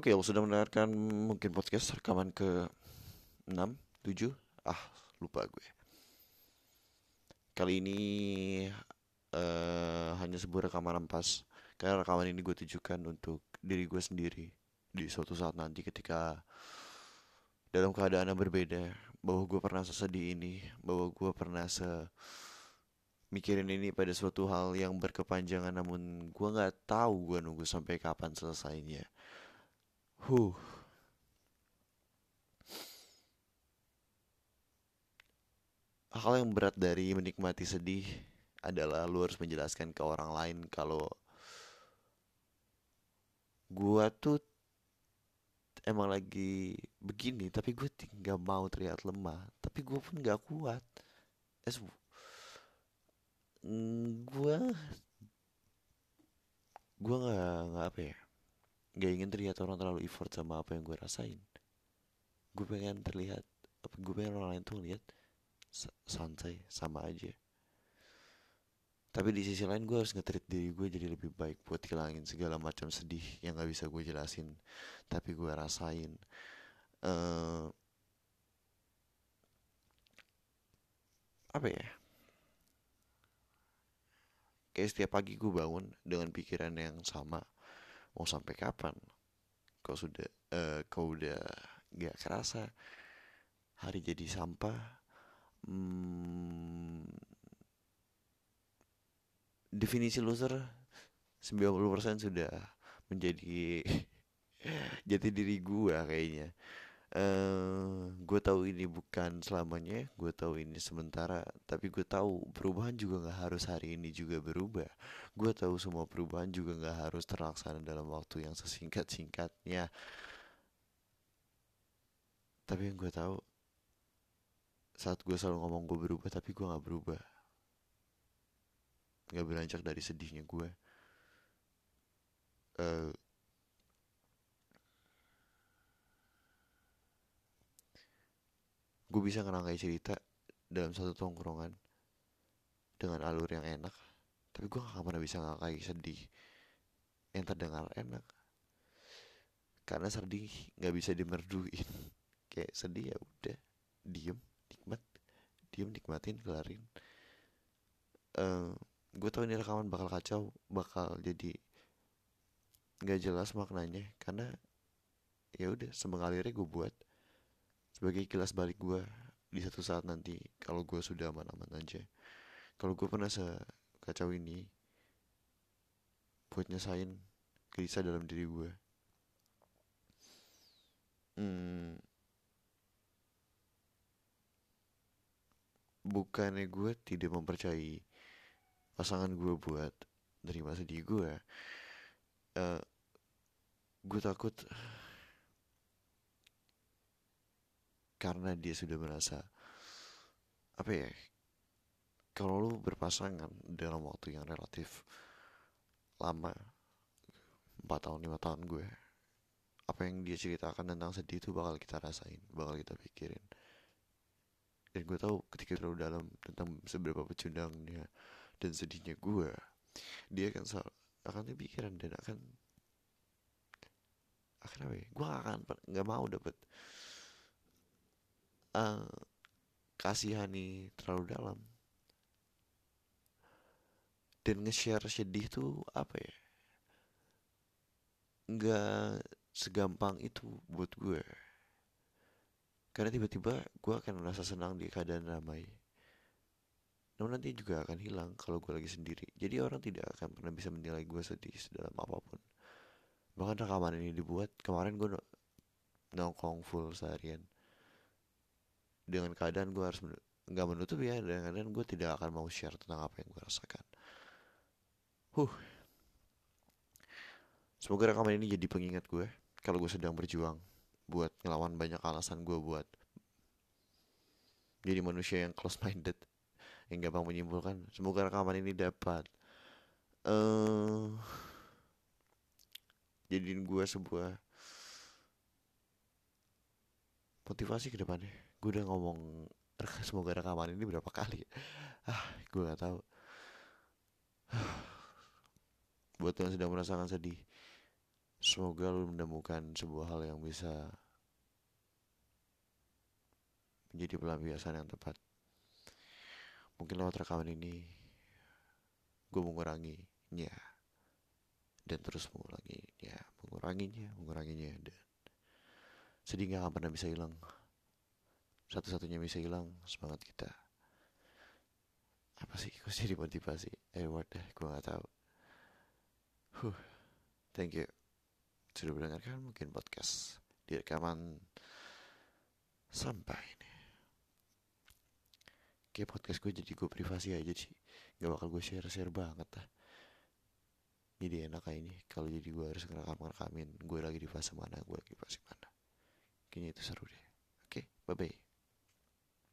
Oke, lo sudah mendengarkan mungkin podcast rekaman ke 6, 7 Ah, lupa gue. Kali ini uh, hanya sebuah rekaman ampas. Karena rekaman ini gue tujukan untuk diri gue sendiri. Di suatu saat nanti ketika dalam keadaan yang berbeda Bahwa gue pernah sesedih ini Bahwa gue pernah se mikirin ini pada suatu hal yang berkepanjangan namun gue nggak tahu gue nunggu sampai kapan selesainya Huh. Hal yang berat dari menikmati sedih adalah lu harus menjelaskan ke orang lain kalau gua tuh emang lagi begini tapi gue tinggal mau terlihat lemah tapi gue pun gak kuat es mm, gue gue nggak nggak apa ya gak ingin terlihat orang terlalu effort sama apa yang gue rasain. Gue pengen terlihat apa gue pengen orang lain tuh ngeliat santai sama aja. Tapi di sisi lain gue harus ngetrit diri gue jadi lebih baik buat hilangin segala macam sedih yang gak bisa gue jelasin tapi gue rasain. Uh, apa ya? Kayak setiap pagi gue bangun dengan pikiran yang sama mau sampai kapan? Kau sudah uh, kau udah gak kerasa? Hari jadi sampah? Hmm, definisi loser 90% sudah menjadi jati diri gua kayaknya. Uh, eh, gue tahu ini bukan selamanya gue tahu ini sementara tapi gue tahu perubahan juga nggak harus hari ini juga berubah. Gue tahu semua perubahan juga nggak harus terlaksana dalam waktu yang sesingkat singkatnya tapi yang gue tahu saat gue selalu ngomong gue berubah tapi gue nggak berubah. Nggak beranjak dari sedihnya gue uh, gue bisa ngerangkai cerita dalam satu tongkrongan dengan alur yang enak tapi gue gak pernah bisa ngangkai sedih yang terdengar enak. Karena sedih nggak bisa dimerduin. Kayak sedih ya udah diem nikmat diem nikmatin kelarin. Uh, eh, gue tau ini rekaman bakal kacau bakal jadi nggak jelas maknanya karena ya udah semengalirnya gue buat sebagai kilas balik gue di satu saat nanti kalau gue sudah aman-aman aja. Kalau gue pernah sekacau ini buat nyesain gelisah dalam diri gue hmm, bukannya gue tidak mempercayai pasangan gue buat nerima sedih gue uh, gue takut karena dia sudah merasa apa ya kalau lu berpasangan dalam waktu yang relatif lama empat tahun lima tahun gue apa yang dia ceritakan tentang sedih itu bakal kita rasain bakal kita pikirin. Dan gue tahu ketika terlalu dalam tentang seberapa pecundangnya dan sedihnya gue dia akan akan pikiran dan akan akan apa ya gue akan nggak mau dapet uh, kasihani terlalu dalam. Dan nge-share sedih tuh apa ya? Nggak segampang itu buat gue. Karena tiba-tiba gue akan merasa senang di keadaan ramai. Namun nanti juga akan hilang kalau gue lagi sendiri. Jadi orang tidak akan pernah bisa menilai gue sedih dalam apa pun. Bahkan rekaman ini dibuat kemarin gue nongkrong full seharian dengan keadaan gue harus nggak menutup ya dengan keadaan gue tidak akan mau share tentang apa yang gue rasakan. Huh. Semoga rekaman ini jadi pengingat gue kalau gue sedang berjuang buat ngelawan banyak alasan gue buat jadi manusia yang close minded yang gampang menyimpulkan. Semoga rekaman ini dapat uh, jadiin gue sebuah motivasi ke depannya gue udah ngomong semoga rekaman ini berapa kali ah gue gak tahu. Buat yang sedang merasakan sedih semoga lu menemukan sebuah hal yang bisa menjadi pelampiasan yang tepat. Mungkin lewat rekaman ini gue menguranginya dan terus mengulanginya menguranginya menguranginya dan sedih gak akan pernah bisa hilang satu-satunya bisa hilang semangat kita. Apa sih? Kok jadi motivasi eh word deh gue gak tahu. Huh thank you. Sudah mendengarkan mungkin podcast di rekaman sampai ini. Kayak podcast gue jadi gue privasi aja sih. Gak bakal gue share share banget lah. Jadi enak kayak ini. Kalau jadi gue harus ngerekam ngerekamin gue lagi di fase mana gue lagi di fase mana. Kayaknya itu seru deh. Oke bye bye